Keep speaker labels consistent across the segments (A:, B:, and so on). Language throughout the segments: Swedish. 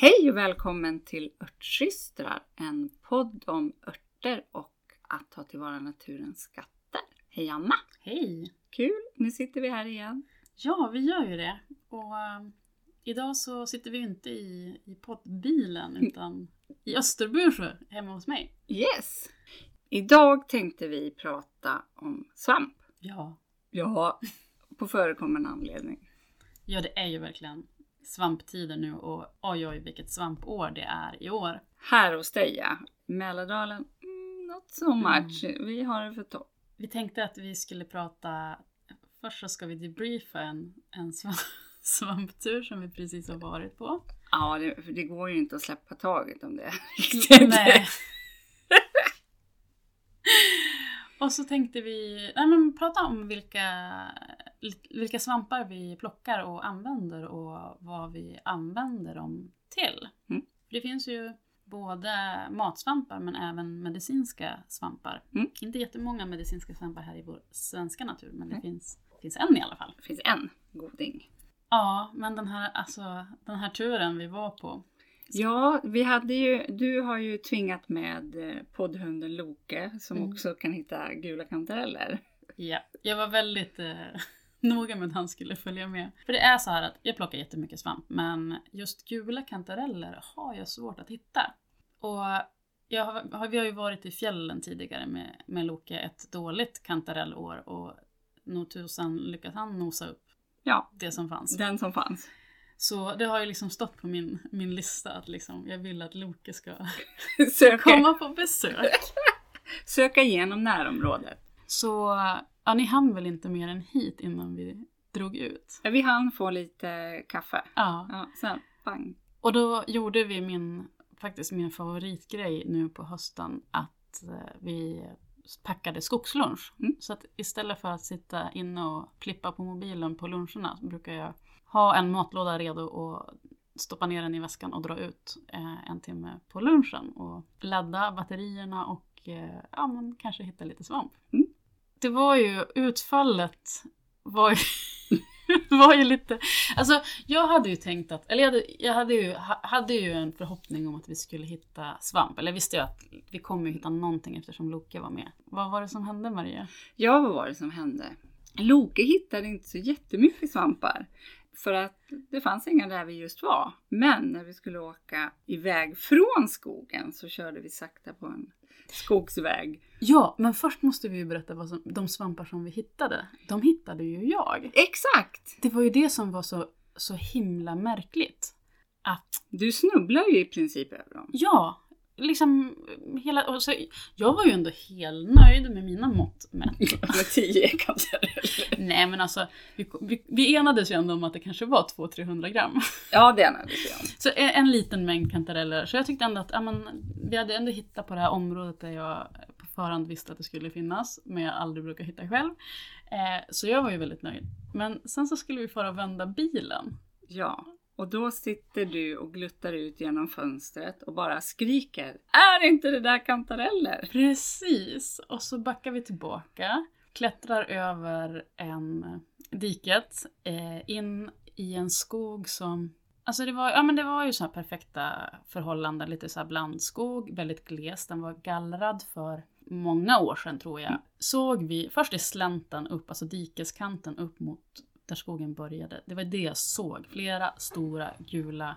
A: Hej och välkommen till Örtsystrar, en podd om örter och att ta tillvara naturens skatter. Hej Anna!
B: Hej!
A: Kul, nu sitter vi här igen.
B: Ja, vi gör ju det. Och uh, idag så sitter vi inte i, i poddbilen utan i Österbusjö hemma hos mig.
A: Yes! Idag tänkte vi prata om svamp.
B: Ja.
A: Ja, på förekommande anledning.
B: Ja, det är ju verkligen svamptider nu och oj oj vilket svampår det är i år.
A: Här hos dig ja. Mälardalen, mm, not so much. Vi har det för topp.
B: Vi tänkte att vi skulle prata, först så ska vi debriefa en, en svamp, svamptur som vi precis har varit på.
A: Ja, det, för det går ju inte att släppa taget om det.
B: Nej. Och så tänkte vi nej men, prata om vilka, vilka svampar vi plockar och använder och vad vi använder dem till.
A: Mm.
B: Det finns ju både matsvampar men även medicinska svampar.
A: Mm.
B: Inte jättemånga medicinska svampar här i vår svenska natur men det
A: Nej.
B: finns, finns en i alla fall.
A: Det finns en goding.
B: Ja, men den här, alltså, den här turen vi var på.
A: Ja, vi hade ju, du har ju tvingat med eh, poddhunden Loke som
B: Mm.
A: också kan hitta gula kantareller.
B: Ja, jag var väldigt eh, noga med att han skulle följa med. För det är så här att jag plockar jättemycket svamp, men just gula kantareller har jag svårt att hitta. Och jag har, vi har ju varit i fjällen tidigare med, med Loke ett dåligt kantarellår och nog tusan lyckas han nosa upp
A: Ja,
B: det som fanns.
A: den som fanns.
B: Så det har ju liksom stått på min, min lista att liksom, jag vill att Loke ska komma på besök.
A: söka igenom närområdet.
B: Så ja, ni hann väl inte mer än hit innan vi drog ut?
A: Vi hann få lite kaffe.
B: Ja.
A: Ja, sen pang.
B: Och då gjorde vi min, faktiskt min favoritgrej nu på hösten att eh, vi packade skogslunch.
A: Mm.
B: Så att istället för att sitta inne och klippa på mobilen på luncherna så brukar jag ha en matlåda redo och stoppa ner den i väskan och dra ut eh, en timme på lunchen och ladda batterierna och eh, ja, men kanske hitta lite svamp.
A: Mm.
B: Det var ju utfallet var ju, var ju lite, alltså jag hade ju tänkt att, eller jag hade, jag hade, ju, hade ju en förhoppning om att vi skulle hitta svamp. Eller jag visste ju att vi kommer ju hitta någonting eftersom Loke var med. Vad var det som hände Maria?
A: Ja, vad var det som hände? Loke hittade inte så jättemycket svampar. För att det fanns inga där vi just var. Men när vi skulle åka iväg från skogen så körde vi sakta på en skogsväg.
B: Ja, men först måste vi ju berätta vad som, de svampar som vi hittade. De hittade ju jag.
A: Exakt!
B: Det var ju det som var så, så himla märkligt. Att
A: Du snubblar ju i princip över dem.
B: ja, liksom hela, och så, jag var ju ändå helt nöjd med mina mått mätt.
A: Med tio kantareller.
B: Nej men alltså, vi, vi, vi enades ju ändå om att det kanske var 200-300 gram.
A: Ja, det hade jag om.
B: Så en, en liten mängd kantareller. Så jag tyckte ändå att ja, men, vi hade ändå hittat på det här området där jag på förhand visste att det skulle finnas, men jag aldrig brukar hitta själv. Eh, så jag var ju väldigt nöjd. Men sen så skulle vi fara och vända bilen.
A: Ja, och då sitter du och gluttar ut genom fönstret och bara skriker Är inte det där kantareller?
B: Precis! Och så backar vi tillbaka, klättrar över en diket, eh, in i en skog som Alltså det var, ja men det var ju så här perfekta förhållanden, lite så här blandskog, väldigt gles. Den var gallrad för många år sedan tror jag. Såg vi, först i slänten upp, alltså dikeskanten upp mot där skogen började. Det var det jag såg. Flera stora gula,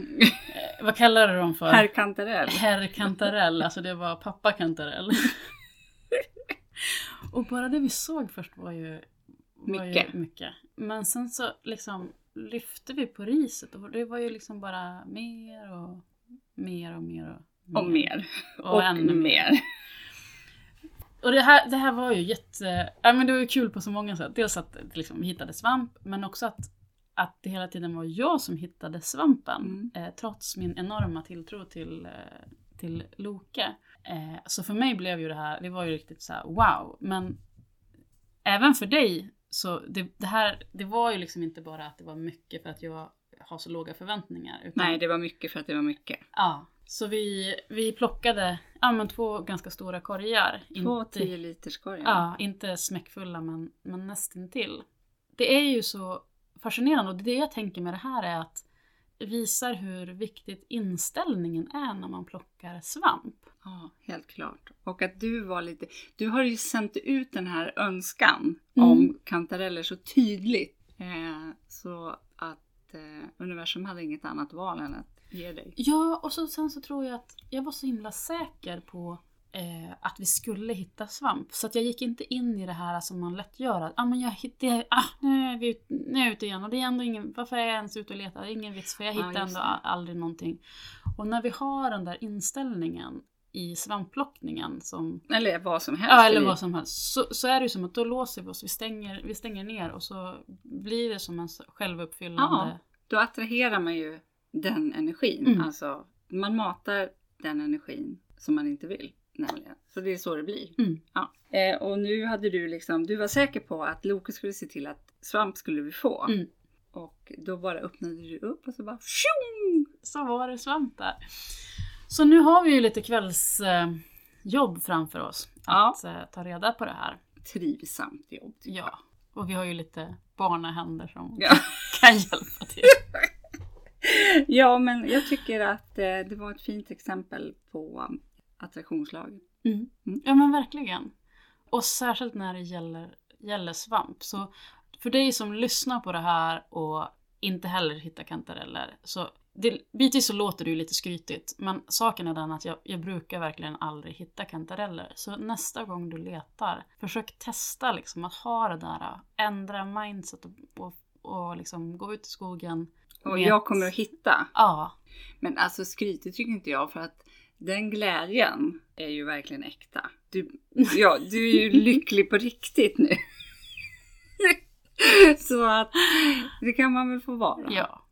B: eh, vad kallar du dem för?
A: Herr kantarell.
B: Herr Kantarell, alltså det var pappa Kantarell. och bara det vi såg först var ju var
A: Mycket.
B: Ju mycket. Men sen så liksom lyfte vi på riset och det var ju liksom bara mer och mer och mer och
A: Och mer.
B: Och,
A: Och,
B: ännu mer. Och det här, det här var ju jätte... Ja, men det var ju kul på så många sätt. Dels att liksom, vi hittade svamp, men också att, att det hela tiden var jag som hittade svampen.
A: Mm.
B: Eh, trots min enorma tilltro till, eh, till Loke. Eh, så för mig blev ju det här, det var ju riktigt så här: wow. Men även för dig, så det, det här, det var ju liksom inte bara att det var mycket för att jag har så låga förväntningar. Utan,
A: Nej, det var mycket för att det var mycket.
B: Ja, så vi, vi plockade ja, men två ganska stora korgar.
A: Två
B: Inte-
A: 10 liters korgar.
B: Ja, inte smäckfulla men, men nästintill. Det är ju så fascinerande och det jag tänker med det här är att visar hur viktigt inställningen är när man plockar svamp.
A: Ja, helt klart. Och att du var lite... Du har ju sänt ut den här önskan
B: Mm.
A: om kantareller så tydligt. Eh, så att eh, universum hade inget annat val än att ge dig.
B: Ja, och så, sen så tror jag att jag var så himla säker på eh, att vi skulle hitta svamp. Så att jag gick inte in i det här som man lätt gör. Att, ah, men jag hittade, ah, nu, är vi ut, nu är jag ute igen och det är ändå ingen, varför är jag ens ute och letar? Ingen vits för jag
A: Ja,
B: hittar
A: just
B: ändå aldrig någonting. Och när vi har den där inställningen i svampplockningen som
A: Eller vad som helst.
B: Ja, eller vad som helst. Så, så är det ju som att då låser vi oss, vi stänger, vi stänger ner och så blir det som en självuppfyllande...
A: Då attraherar man ju den energin.
B: Mm.
A: Alltså, man matar den energin som man inte vill. Nämligen. Så det är så det blir.
B: Mm.
A: Ja. Eh, och nu hade du liksom, du var säker på att Loke skulle se till att svamp skulle vi få.
B: Mm.
A: Och då bara öppnade du upp och så bara tjong!
B: Så var det svamp där. Så nu har vi ju lite kvällsjobb eh, framför oss.
A: Ja.
B: Att eh, ta reda på det här.
A: Trivsamt jobb.
B: Ja. Och vi har ju lite barnahänder som
A: Ja.
B: kan hjälpa till.
A: ja, men jag tycker att eh, det var ett fint exempel på attraktionslag.
B: Mm.
A: Mm.
B: Ja men verkligen. Och särskilt när det gäller, gäller svamp. Så för dig som lyssnar på det här och inte heller hittar kantareller. Så det, bitvis så låter det ju lite skrytigt. Men saken är den att jag, jag brukar verkligen aldrig hitta kantareller. Så nästa gång du letar, försök testa liksom att ha det där. Ändra mindset och, och, och liksom gå ut i skogen.
A: Och
B: med-
A: jag kommer att hitta.
B: Ja,
A: Men alltså skrytet tycker inte jag för att den glädjen är ju verkligen äkta. Du, ja, du är ju lycklig på riktigt nu. Så att det kan man väl få vara.
B: Ja.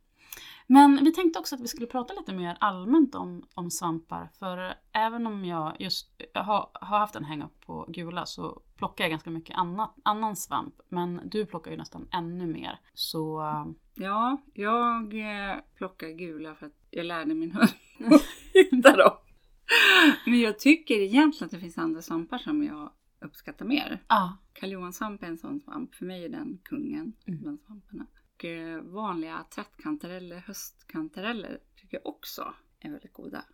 B: Men vi tänkte också att vi skulle prata lite mer allmänt om, om svampar. För även om jag just jag har, har haft en hänga på gula så plockar jag ganska mycket annat, annan svamp. Men du plockar ju nästan ännu mer. Så
A: Ja, jag eh, plockar gula för att jag lärde min hund att hitta dem. Men jag tycker egentligen att det finns andra svampar som jag uppskattar mer.
B: ja,
A: Karljohanssvamp är en sån svamp. För mig är den kungen
B: Mm.
A: bland svamparna. Och eh, vanliga trattkantareller, höstkantareller tycker jag också är väldigt goda.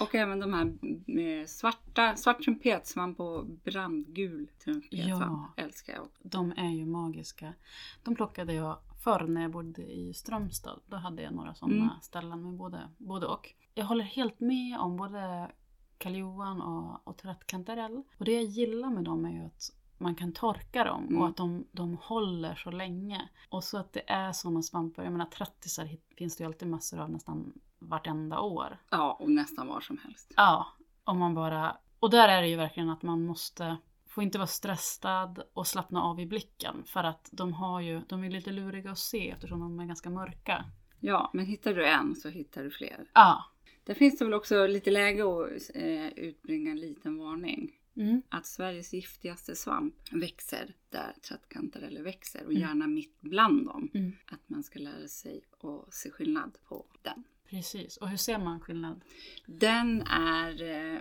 A: Och även de här med svarta, svart trumpetsvamp och brandgul trumpetsvamp älskar jag också.
B: de är ju magiska. De plockade jag förr när jag bodde i Strömstad. Då hade jag några sådana
A: Mm.
B: ställen med både, både och. Jag håller helt med om både karljohan och, och trattkantarell. Och det jag gillar med dem är ju att man kan torka dem
A: Mm.
B: och att de, de håller så länge. Och så att det är sådana svampar. Jag menar trattisar finns det ju alltid massor av nästan vartenda år.
A: Ja, och nästan var som helst.
B: Ja, om man bara... Och där är det ju verkligen att man måste... Får inte vara stressad och slappna av i blicken. För att de har ju... De är lite luriga att se eftersom de är ganska mörka.
A: Ja, men hittar du en så hittar du fler.
B: Ja.
A: Där finns det väl också lite läge att eh, utbringa en liten varning.
B: Mm.
A: Att Sveriges giftigaste svamp växer där trattkantareller växer och
B: Mm.
A: gärna mitt bland dem.
B: Mm.
A: Att man ska lära sig att se skillnad på den.
B: Precis. Och hur ser man skillnad?
A: Den är... Eh,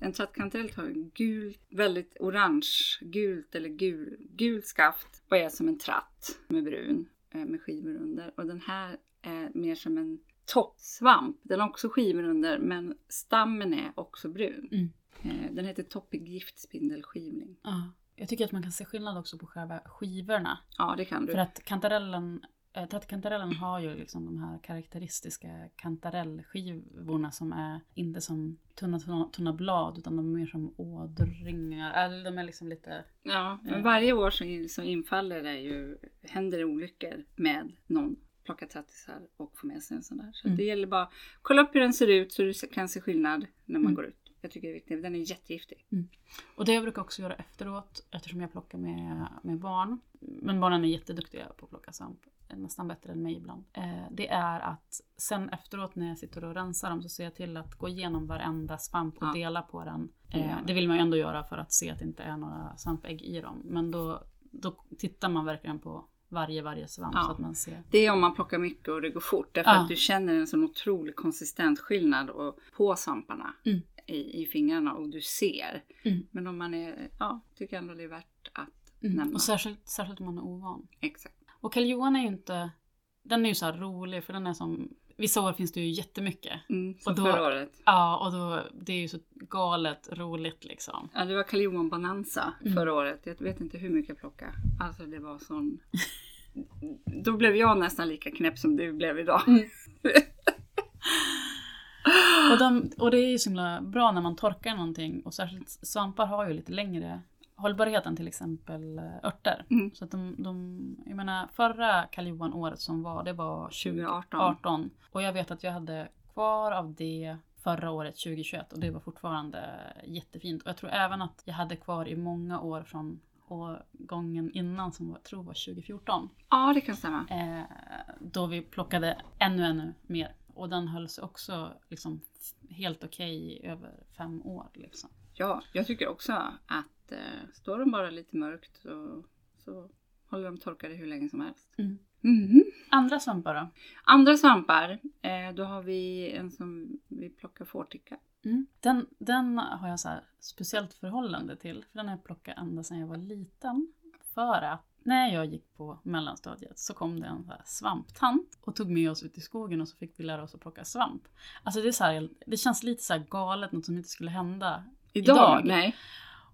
A: en trattkantarell har en gul, väldigt orange, gult eller gul, gult skaft och är som en tratt med brun eh, med skivor under. Och den här är mer som en toppsvamp. Den har också skivor under men stammen är också brun. Eh, den heter toppig giftspindelskivling.
B: Ja. Jag tycker att man kan se skillnad också på själva skivorna.
A: Ja, det kan du.
B: För att kantarellen... Eh, trattkantarellen har ju liksom de här karaktäristiska kantarellskivorna som är inte som tunna, tunna, tunna blad utan de är mer som ådringar. Eller de är liksom lite...
A: Ja, men varje år så, in, så infaller det ju, händer det olyckor med någon plockar trattisar och får med sig en sån där. Så
B: Mm.
A: det gäller bara att kolla upp hur den ser ut så du kan se skillnad när man
B: Mm.
A: går ut. Jag tycker det är viktigt. Den är jättegiftig.
B: Och det jag brukar också göra efteråt, eftersom jag plockar med, med barn, men barnen är jätteduktiga på att plocka svamp, nästan bättre än mig ibland. Eh, det är att sen efteråt när jag sitter och rensar dem så ser jag till att gå igenom varenda svamp och
A: Ja.
B: dela på den. Eh, det vill man ju ändå göra för att se att det inte är några svampägg i dem. Men då, då tittar man verkligen på varje, varje svamp
A: Ja.
B: så att man ser.
A: Det är om man plockar mycket och det går fort. Därför
B: Ja.
A: att du känner en sån otrolig konsistensskillnad och, på svamparna
B: Mm.
A: I, i fingrarna och du ser.
B: Mm.
A: Men om man är, ja, tycker ändå det är värt att
B: Mm.
A: nämna.
B: Och särskilt, särskilt om man är ovan.
A: Exakt.
B: Och Karl Johan är ju inte den är ju så rolig för den är som, vissa år finns det ju jättemycket.
A: Mm, som
B: Och då-
A: förra året.
B: Ja, och då, det är ju så galet roligt liksom.
A: Ja, det var Kalion Bonanza
B: Mm.
A: förra året. Jag vet inte hur mycket jag plockade. Alltså det var sån... Då blev jag nästan lika knäpp som du blev idag.
B: Och, de, och det är ju så himla bra när man torkar någonting och särskilt svampar har ju lite längre hållbarhet än till exempel eh, örter.
A: Mm.
B: Så att de, de, jag menar förra Karl året som var, det var
A: 2018.
B: 2018. Och jag vet att jag hade kvar av det förra året 2021 och det var fortfarande jättefint. Och jag tror även att jag hade kvar i många år från årgången innan som jag tror var 2014.
A: Ja, det kan stämma.
B: Eh, då vi plockade ännu, ännu mer. Och den höll sig också liksom helt okej i över fem år. Liksom.
A: Ja, jag tycker också att eh, står de bara lite mörkt så, så håller de torkade hur länge som helst.
B: Mm.
A: Mhm.
B: Andra svampar då?
A: Andra svampar, eh, då har vi en som vi plockar fårticka.
B: Mm. Den, den har jag så speciellt förhållande till. För den har jag plockat ända sedan jag var liten. För att när jag gick på mellanstadiet så kom det en så svamptant och tog med oss ut i skogen och så fick vi lära oss att plocka svamp. Alltså det, är så här, det känns lite så galet, något som inte skulle hända
A: Idag?
B: Idag?
A: Nej.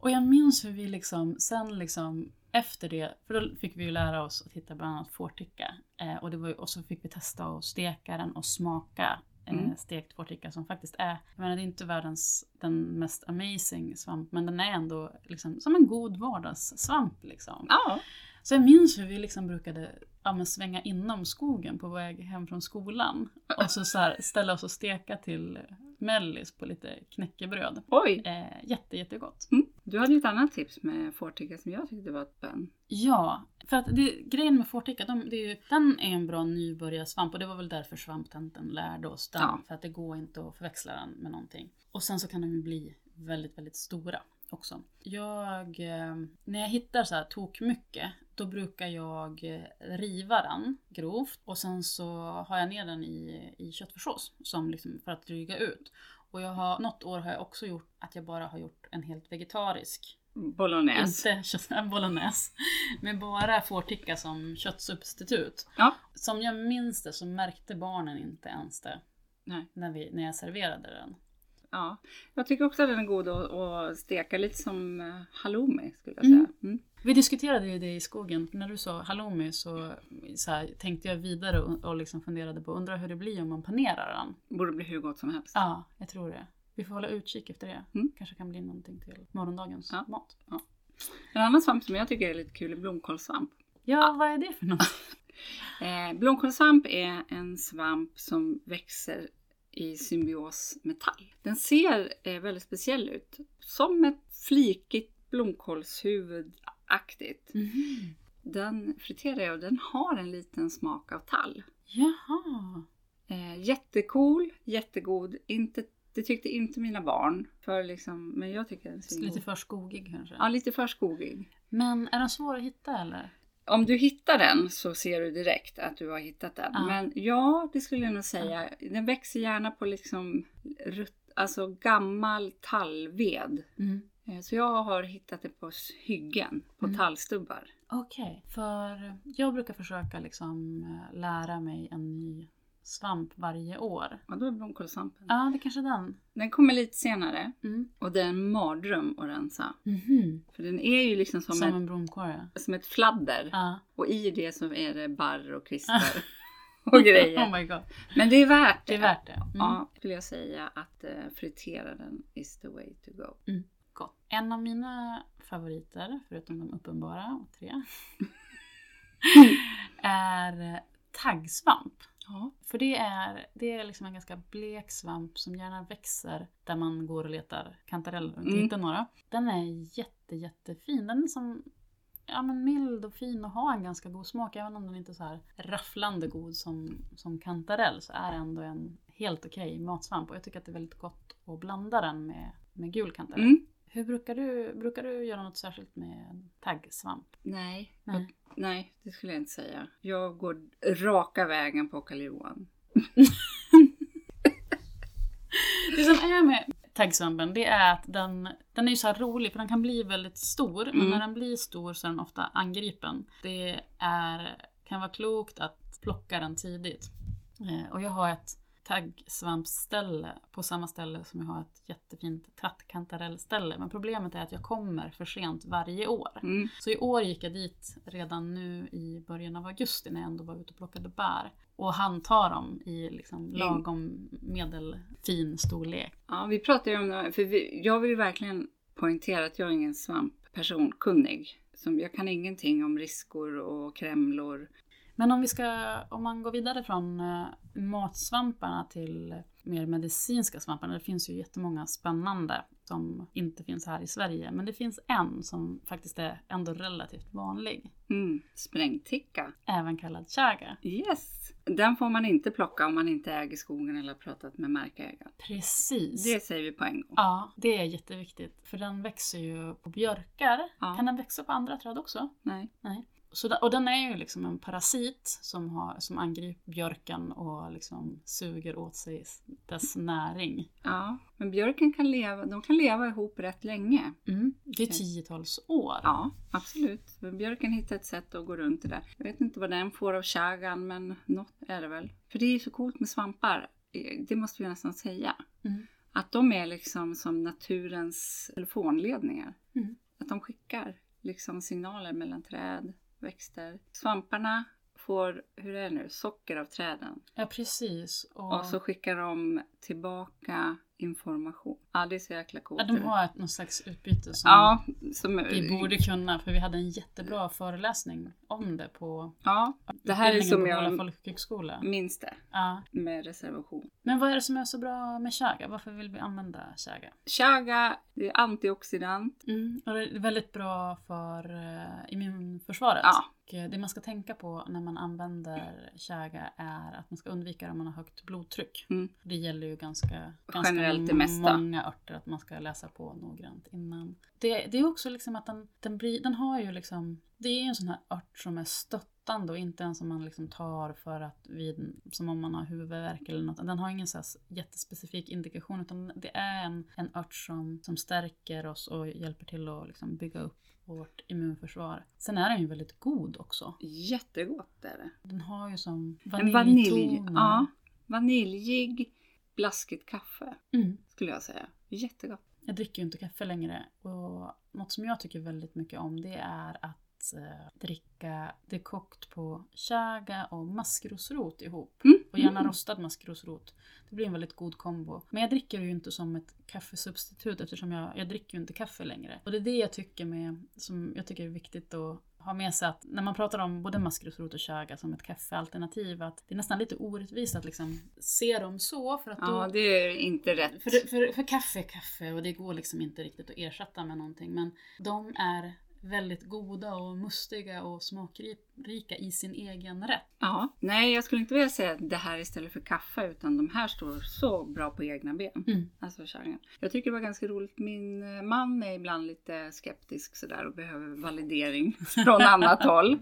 B: Och jag minns hur vi liksom, sen liksom efter det, för då fick vi ju lära oss att hitta bland annat fårticka. Eh, och, det var, ju- och så fick vi testa att steka den och smaka eh,
A: Mm.
B: stekt fårticka som faktiskt är, jag menar det är inte världens, den mest amazing svamp, men den är ändå liksom som en god vardagssvamp liksom.
A: Ja.
B: Så jag minns hur vi liksom brukade ja, svänga inom skogen på väg hem från skolan. Och så, så här, ställa oss och steka till mellis på lite knäckebröd.
A: Oj!
B: Eh, jätte, jättegott.
A: Mm. Du hade ju ett annat tips med fårticka som jag tyckte var ett bön.
B: Ja, för att det, grejen med fårticka, de, det är ju, den är en bra nybörjarsvamp och det var väl därför svamptanten lärde oss den.
A: Ja.
B: För att det går inte att förväxla den med någonting. Och sen så kan de ju bli väldigt, väldigt stora också. Jag, eh, när jag hittar så här tok mycket, då brukar jag eh, riva den grovt och sen så har jag ner den i, i köttfärssås som liksom för att dryga ut. Och jag har, något år har jag också gjort att jag bara har gjort en helt vegetarisk
A: Bolognese.
B: inte kött, bolognese. Med bara fårticka som köttsubstitut.
A: Ja.
B: Som jag minns det så märkte barnen inte ens det
A: Nej.
B: när, vi, när jag serverade den.
A: Ja. Jag tycker också att den är god att, att steka lite som eh, halloumi skulle jag
B: Mm.
A: säga. Mm.
B: Vi diskuterade ju det i skogen. När du sa halloumi så, så här, tänkte jag vidare och, och liksom funderade på undrar hur det blir om man panerar den.
A: Borde bli hur gott som helst.
B: Ja, jag tror det. Vi får hålla utkik efter det.
A: Mm.
B: Kanske kan bli någonting till morgondagens
A: Ja.
B: mat.
A: En annan svamp som jag tycker är lite kul är blomkålssvamp.
B: Ja, vad är det för något?
A: Eh, blomkålssvamp är en svamp som växer i symbios med tall. Den ser eh, väldigt speciell ut. Som ett flikigt blomkålshuvudaktigt.
B: Mhm.
A: Den friterar jag och den har en liten smak av tall.
B: Jaha.
A: Eh, jättecool, jättegod. Inte, det tyckte inte mina barn. För liksom, men jag tycker den ser
B: Lite för skogig kanske.
A: Ja, lite för skogig.
B: Men är den svår att hitta eller?
A: Om du hittar den så ser du direkt att du har hittat den.
B: Ja.
A: Men ja, det skulle jag nog säga. Den växer gärna på liksom alltså gammal tallved.
B: Mm.
A: Eh, Så jag har hittat det på hyggen, på
B: Mm.
A: tallstubbar.
B: Okej, för jag brukar försöka liksom eh, lära mig en ny svamp varje år.
A: Ja, då är blomkålssvampen.
B: Ja, det är kanske är den.
A: Den kommer lite senare
B: Mm.
A: och det är en mardröm att rensa.
B: Mhm.
A: För den är ju liksom som,
B: Som
A: ett,
B: en blomkål ja.
A: som ett fladder.
B: Ja.
A: Och i det så är det barr och krispar och grejer.
B: Oh my god.
A: Men det är värt
B: Det är värt det. Mm.
A: Ja, skulle jag säga att eh, fritera den is the way to go.
B: Gott. En av mina favoriter, förutom de uppenbara, tre, är taggsvamp.
A: Ja.
B: För det är, det är liksom en ganska blek svamp som gärna växer där man går och letar kantareller inte
A: Mm.
B: hittar några. Den är jätte, jättefin. Den är som ja, men mild och fin och har en ganska god smak. Även om den inte är så här rafflande god som, som kantarell så är det ändå en helt okej matsvamp. Och jag tycker att det är väldigt gott att blanda den med, med gul kantarell.
A: Mm.
B: Hur brukar du, brukar du göra något särskilt med taggsvamp?
A: Nej,
B: Nej.
A: nej. nej, det skulle jag inte säga. Jag går raka vägen på Karl-Johan.
B: Det som är med taggsvampen det är att den, den är ju så rolig för den kan bli väldigt stor. Men
A: Mm.
B: när den blir stor så är den ofta angripen. Det är, kan vara klokt att plocka den tidigt. Eh, och jag har ett taggsvampställe på samma ställe som jag har ett jättefint trattkantarellställe. Men problemet är att jag kommer för sent varje år.
A: Mm.
B: Så i år gick jag dit redan nu i början av augusti när jag ändå var ute och plockade bär. Och han tar dem i liksom lagom medelfin storlek.
A: Ja, vi pratar ju om det, för vi, jag vill ju verkligen poängtera att jag är ingen svampperson, kunnig. Som, jag kan ingenting om riskor och krämlor.
B: Men om vi ska, om man går vidare från eh, matsvamparna till mer medicinska svamparna. Det finns ju jättemånga spännande som inte finns här i Sverige. Men det finns en som faktiskt är ändå relativt vanlig.
A: Mm. Sprängticka.
B: Även kallad chaga.
A: Yes! Den får man inte plocka om man inte äger skogen eller har pratat med markägaren.
B: Precis.
A: Det säger vi på en gång.
B: Ja, det är jätteviktigt. För den växer ju på björkar.
A: Ja.
B: Kan den växa på andra träd också?
A: Nej.
B: Nej. Så, och den är ju liksom en parasit som, har, som angriper björken och liksom suger åt sig dess näring.
A: Ja, men björken kan leva, de kan leva ihop rätt länge.
B: Mm. Det är tiotals år.
A: Ja, absolut. Men björken hittar ett sätt att gå runt det där. Jag vet inte vad den får av chagan, men något är det väl. För det är ju så coolt med svampar. Eh, Det måste vi nästan säga.
B: Mm.
A: Att de är liksom som naturens telefonledningar.
B: Mm.
A: Att de skickar liksom signaler mellan träd, växter. Svamparna får, hur är det nu, socker av träden.
B: Ja, precis. Och,
A: Och så skickar de tillbaka information. Ja, det är så jäkla coolt.
B: ja, de har ett, någon slags utbyte som
A: Ja, som,
B: vi borde kunna, för vi hade en jättebra föreläsning om det på
A: Ja, det här är som jag
B: folkhögskola.
A: minns det.
B: Ja.
A: Med reservation.
B: Men vad är det som är så bra med chaga? Varför vill vi använda chaga?
A: Chaga, det är antioxidant.
B: Mm. Och det är väldigt bra för uh, immunförsvaret.
A: Ja.
B: Eh, det man ska tänka på när man använder chaga är att man ska undvika det om man har högt blodtryck.
A: Mm.
B: Det gäller ju ganska, ganska
A: Generellt det mesta.
B: många örter att man ska läsa på noggrant innan. Det, det är också liksom att den, den, blir, den har ju liksom, det är ju en sån här ört som är stöttande och inte en som man liksom tar för att vid, som om man har huvudvärk eller något. Den har ingen så här jättespecifik indikation utan det är en, en ört som, som stärker oss och hjälper till att liksom bygga upp vårt immunförsvar. Sen är den ju väldigt god också.
A: Jättegott är det.
B: Den har ju som
A: En vanilj,
B: vaniljtoner.
A: ja, vaniljig, blaskigt kaffe
B: Mm.
A: skulle jag säga. Jättegott.
B: Jag dricker ju inte kaffe längre och något som jag tycker väldigt mycket om det är att eh, dricka det kokt på chaga och maskrosrot ihop.
A: Mm.
B: Och gärna rostad maskrosrot. Det blir en väldigt god kombo. Men jag dricker ju inte som ett kaffesubstitut eftersom jag, jag dricker ju inte kaffe längre. Och det är det jag tycker med, som jag tycker är viktigt att ha med sig att när man pratar om både maskrosrot och chaga som ett kaffealternativ att det är nästan lite orättvist att liksom se dem så för att då
A: Ja, det är inte rätt.
B: för, för, för kaffe är kaffe och det går liksom inte riktigt att ersätta med någonting. Men de är väldigt goda och mustiga och smakrika i sin egen rätt.
A: Ja, nej jag skulle inte vilja säga det här istället för kaffe utan de här står så bra på egna ben.
B: Mm.
A: Alltså chagan. Jag tycker det var ganska roligt. Min eh, man är ibland lite skeptisk sådär och behöver validering från annat håll.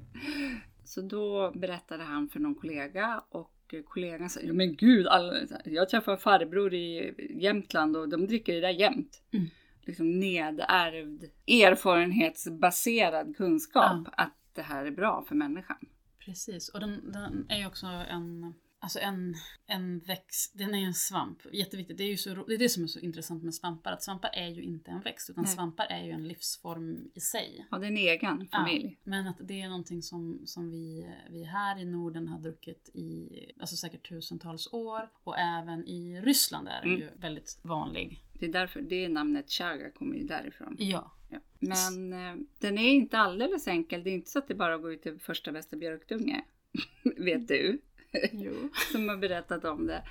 A: Så då berättade han för någon kollega och kollegan sa, "Ja, men gud, alla, jag träffade en farbror i Jämtland och de dricker det där jämt.
B: Mm.
A: Liksom nedärvd, erfarenhetsbaserad kunskap att det här är bra för människan.
B: Precis, och den, den är ju också en, alltså en, en växt, den är ju en svamp. Jätteviktigt, det är ju så, det är det som är så intressant med svampar, att svampar är ju inte en växt utan
A: Nej.
B: svampar är ju en livsform i sig.
A: Ja, det är en egen familj.
B: Men att det är någonting som, som vi, vi här i Norden har druckit i alltså säkert tusentals år. Och även i Ryssland är den
A: Mm.
B: ju väldigt vanlig.
A: Det är därför det namnet chaga kommer ju därifrån.
B: Ja.
A: Ja. Men eh, den är inte alldeles enkel. Det är inte så att det bara går ut till första bästa björkdunge. Vet du.
B: Jo.
A: Som har berättat om det.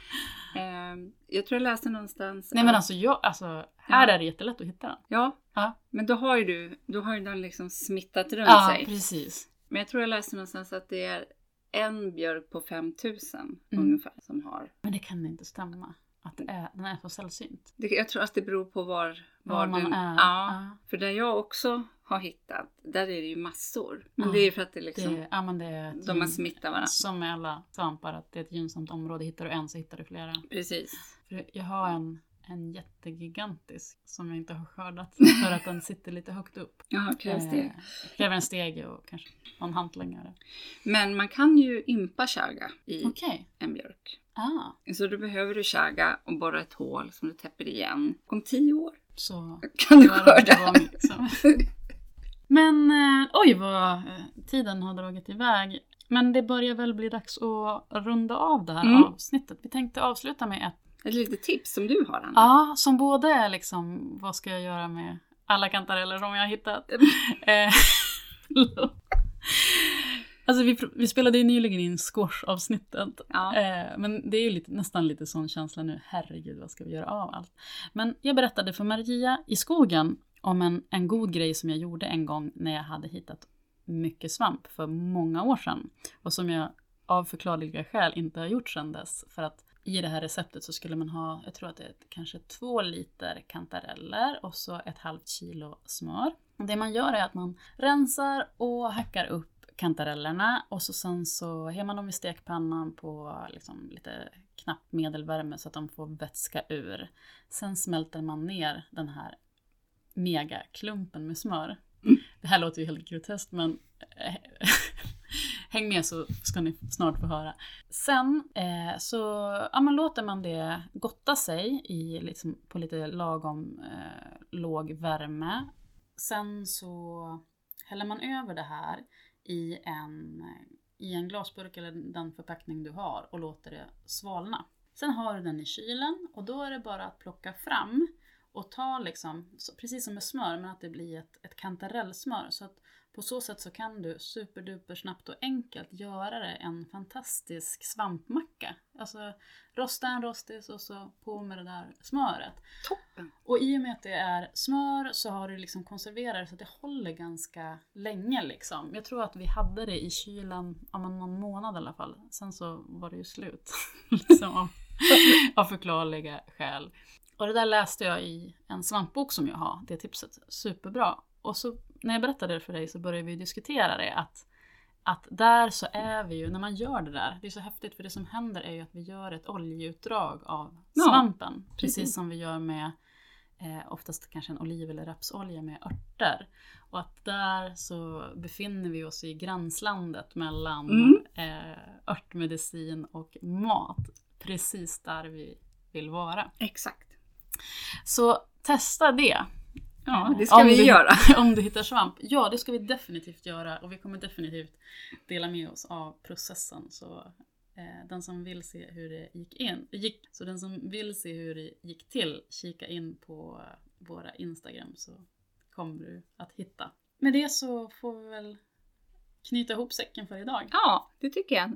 A: Eh, jag tror jag läste någonstans.
B: Nej men alltså, jag, alltså här
A: Ja.
B: är det jättelätt att hitta den.
A: Ja,
B: Ja,
A: men då har ju du, då har ju den liksom smittat runt
B: ja
A: sig.
B: precis.
A: Men jag tror jag läste någonstans att det är en björk på 5000
B: Mm.
A: ungefär som har.
B: Men det kan inte stämma. Att det är, den är så sällsynt.
A: Jag tror att det beror på var, var,
B: Var man
A: den,
B: är.
A: Ja. För där jag också har hittat, där är det ju massor. Men
B: Ja,
A: det är ju för att det liksom,
B: Det, ja men det är
A: de har
B: gyn-
A: smittat varandra.
B: Som med alla svampar, att det är ett gynnsamt område. Hittar du en så hittar du flera.
A: Precis.
B: För jag har en, en jättegigantisk som jag inte har skördat för att den sitter lite högt upp.
A: Jaha, krävs det?
B: Eh, kräver en stege och kanske någon hantlängare.
A: Men man kan ju ympa chaga i
B: Okej.
A: en björk.
B: Ah,
A: Så då behöver du chaga och borra ett hål som du täpper igen. Om tio år
B: så
A: kan du skörda.
B: liksom. Men eh, oj vad eh, tiden har dragit iväg. Men det börjar väl bli dags att runda av det här
A: Mm.
B: avsnittet. Vi tänkte avsluta med ett
A: Ett litet tips som du har Anna.
B: Ja, som både är liksom, vad ska jag göra med alla kantareller som jag har hittat? Eh, alltså vi, vi spelade ju nyligen in squash-avsnittet.
A: Ja.
B: Eh, men det är ju lite, nästan lite sån känsla nu, herregud vad ska vi göra av allt? Men jag berättade för Maria i skogen om en, en god grej som jag gjorde en gång när jag hade hittat mycket svamp för många år sedan. Och som jag av förklarliga skäl inte har gjort sedan dess. För att i det här receptet så skulle man ha, jag tror att det är kanske två liter kantareller och så ett halvt kilo smör. Det man gör är att man rensar och hackar upp kantarellerna och så sen så har man dem i stekpannan på liksom lite knapp medelvärme så att de får vätska ur. Sen smälter man ner den här megaklumpen med smör. Det här låter ju helt groteskt men eh, häng med så ska ni snart få höra. Sen så så ja, men låter man det gotta sig i, liksom, på lite lagom eh, låg värme. Sen så häller man över det här i en, i en glasburk eller den förpackning du har och låter det svalna. Sen har du den i kylen och då är det bara att plocka fram och ta liksom, precis som med smör, men att det blir ett, ett kantarellsmör. Så att på så sätt så kan du superduper snabbt och enkelt göra det en fantastisk svampmacka. Alltså rosta en rostis och så på med det där smöret.
A: Toppen!
B: Och i och med att det är smör så har du liksom konserverat det så att det håller ganska länge liksom. Jag tror att vi hade det i kylen om någon månad i alla fall. Sen så var det ju slut. liksom av, av förklarliga skäl. Och det där läste jag i en svampbok som jag har, det tipset. Superbra. Och så när jag berättade det för dig så började vi diskutera det att att där så är vi ju, när man gör det där, det är så häftigt för det som händer är ju att vi gör ett oljeutdrag av
A: Ja,
B: svampen. Precis
A: precis.
B: som vi gör med eh, oftast kanske en oliv eller rapsolja med örter. Och att där så befinner vi oss i gränslandet mellan
A: Mm.
B: eh, örtmedicin och mat. Precis där vi vill vara.
A: Exakt.
B: Så testa det.
A: Ja, det ska
B: om
A: vi
B: du,
A: göra.
B: Om du hittar svamp. Ja, det ska vi definitivt göra och vi kommer definitivt dela med oss av processen. Så eh, den som vill se hur det gick in, gick, så den som vill se hur det gick till, kika in på våra Instagram så kommer du att hitta. Med det så får vi väl knyta ihop säcken för idag.
A: Ja, det tycker jag.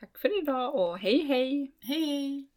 A: Tack för idag och hej hej!
B: Hej hej!